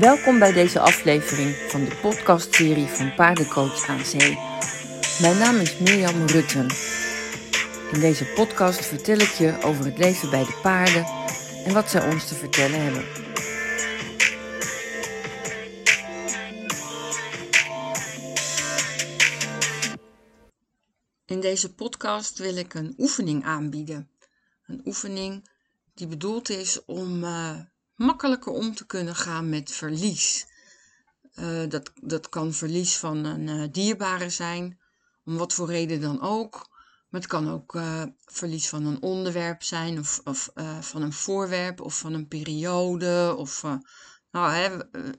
Welkom bij deze aflevering van de podcastserie van Paardencoach aan Zee. Mijn naam is Mirjam Rutten. In deze podcast vertel ik je over het leven bij de paarden en wat zij ons te vertellen hebben. In deze podcast wil ik een oefening aanbieden. Een oefening die bedoeld is om uh, makkelijker om te kunnen gaan met verlies. Uh, dat, dat kan verlies van een uh, dierbare zijn, om wat voor reden dan ook. Maar het kan ook verlies van een onderwerp zijn, of, of van een voorwerp, of van een periode. Of, nou, hè, we,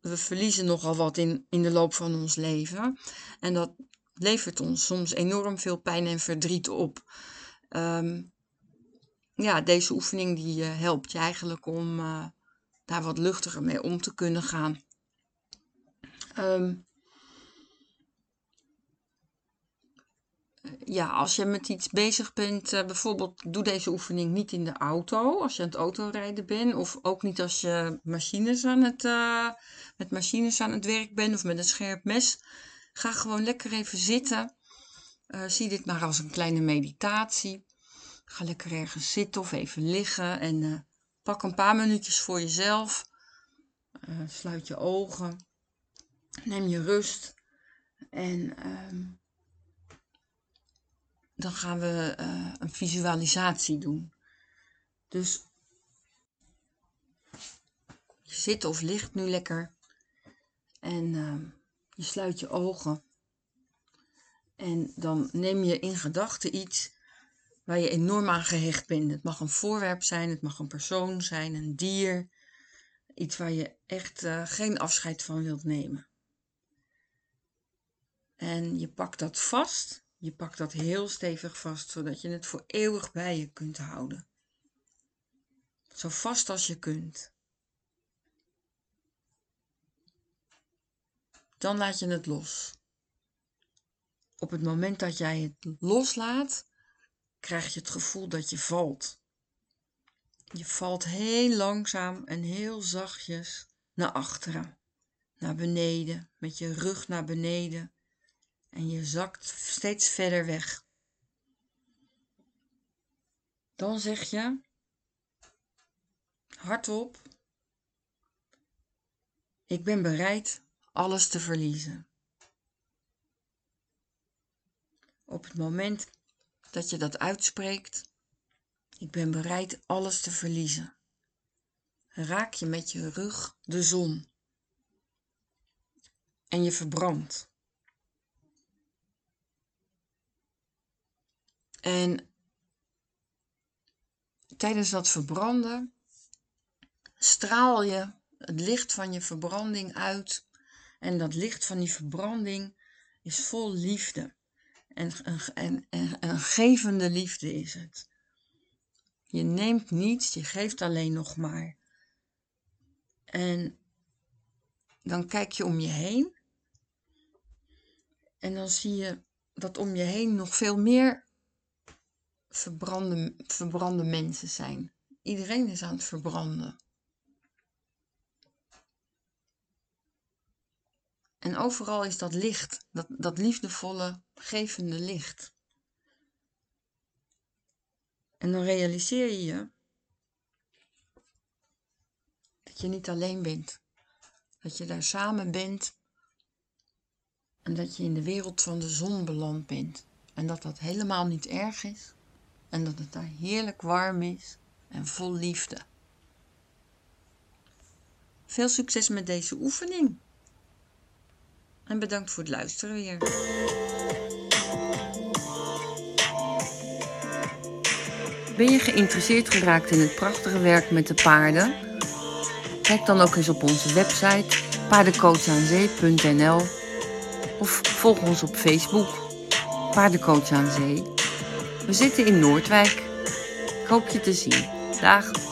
we verliezen nogal wat in, in de loop van ons leven. En dat levert ons soms enorm veel pijn en verdriet op. Um, ja, deze oefening die uh, helpt je eigenlijk om uh, daar wat luchtiger mee om te kunnen gaan. Um, ja, als je met iets bezig bent, bijvoorbeeld doe deze oefening niet in de auto, als je aan het autorijden bent, of ook niet als je machines aan het, met machines aan het werk bent of met een scherp mes. Ga gewoon lekker even zitten. zie dit maar als een kleine meditatie. Ga lekker ergens zitten of even liggen en uh, pak een paar minuutjes voor jezelf. Uh, sluit je ogen. Neem je rust. En um, dan gaan we uh, een visualisatie doen. Dus je zit of ligt nu lekker. En ehm, je sluit je ogen. En dan neem je in gedachten iets waar je enorm aan gehecht bent. Het mag een voorwerp zijn, het mag een persoon zijn, een dier. Iets waar je echt uh, geen afscheid van wilt nemen. En je pakt dat vast. Je pakt dat heel stevig vast, zodat je het voor eeuwig bij je kunt houden. Zo vast als je kunt. Dan laat je het los. Op het moment dat jij het loslaat, krijg je het gevoel dat je valt. Je valt heel langzaam en heel zachtjes naar achteren, naar beneden, met je rug naar beneden en je zakt steeds verder weg. Dan zeg je hardop: Ik ben bereid alles te verliezen. Op het moment dat je dat uitspreekt. Ik ben bereid alles te verliezen. Raak je met je rug de zon. En je verbrandt. En tijdens dat verbranden straal je het licht van je verbranding uit. En dat licht van die verbranding is vol liefde en, en, en een gevende liefde is het. Je neemt niets, je geeft alleen nog maar. En dan kijk je om je heen. En dan zie je dat om je heen nog veel meer verbrande, verbrande mensen zijn. Iedereen is aan het verbranden. En overal is dat licht, dat, dat liefdevolle, gevende licht. En dan realiseer je je dat je niet alleen bent. Dat je daar samen bent en dat je in de wereld van de zon beland bent. En dat dat helemaal niet erg is en dat het daar heerlijk warm is en vol liefde. Veel succes met deze oefening. Bedankt voor het luisteren weer. Ben je geïnteresseerd geraakt in het prachtige werk met de paarden? Kijk dan ook eens op onze website paardencoachaanzee.nl of volg ons op Facebook Paardencoach aan Zee. We zitten in Noordwijk. Ik hoop je te zien. Dag!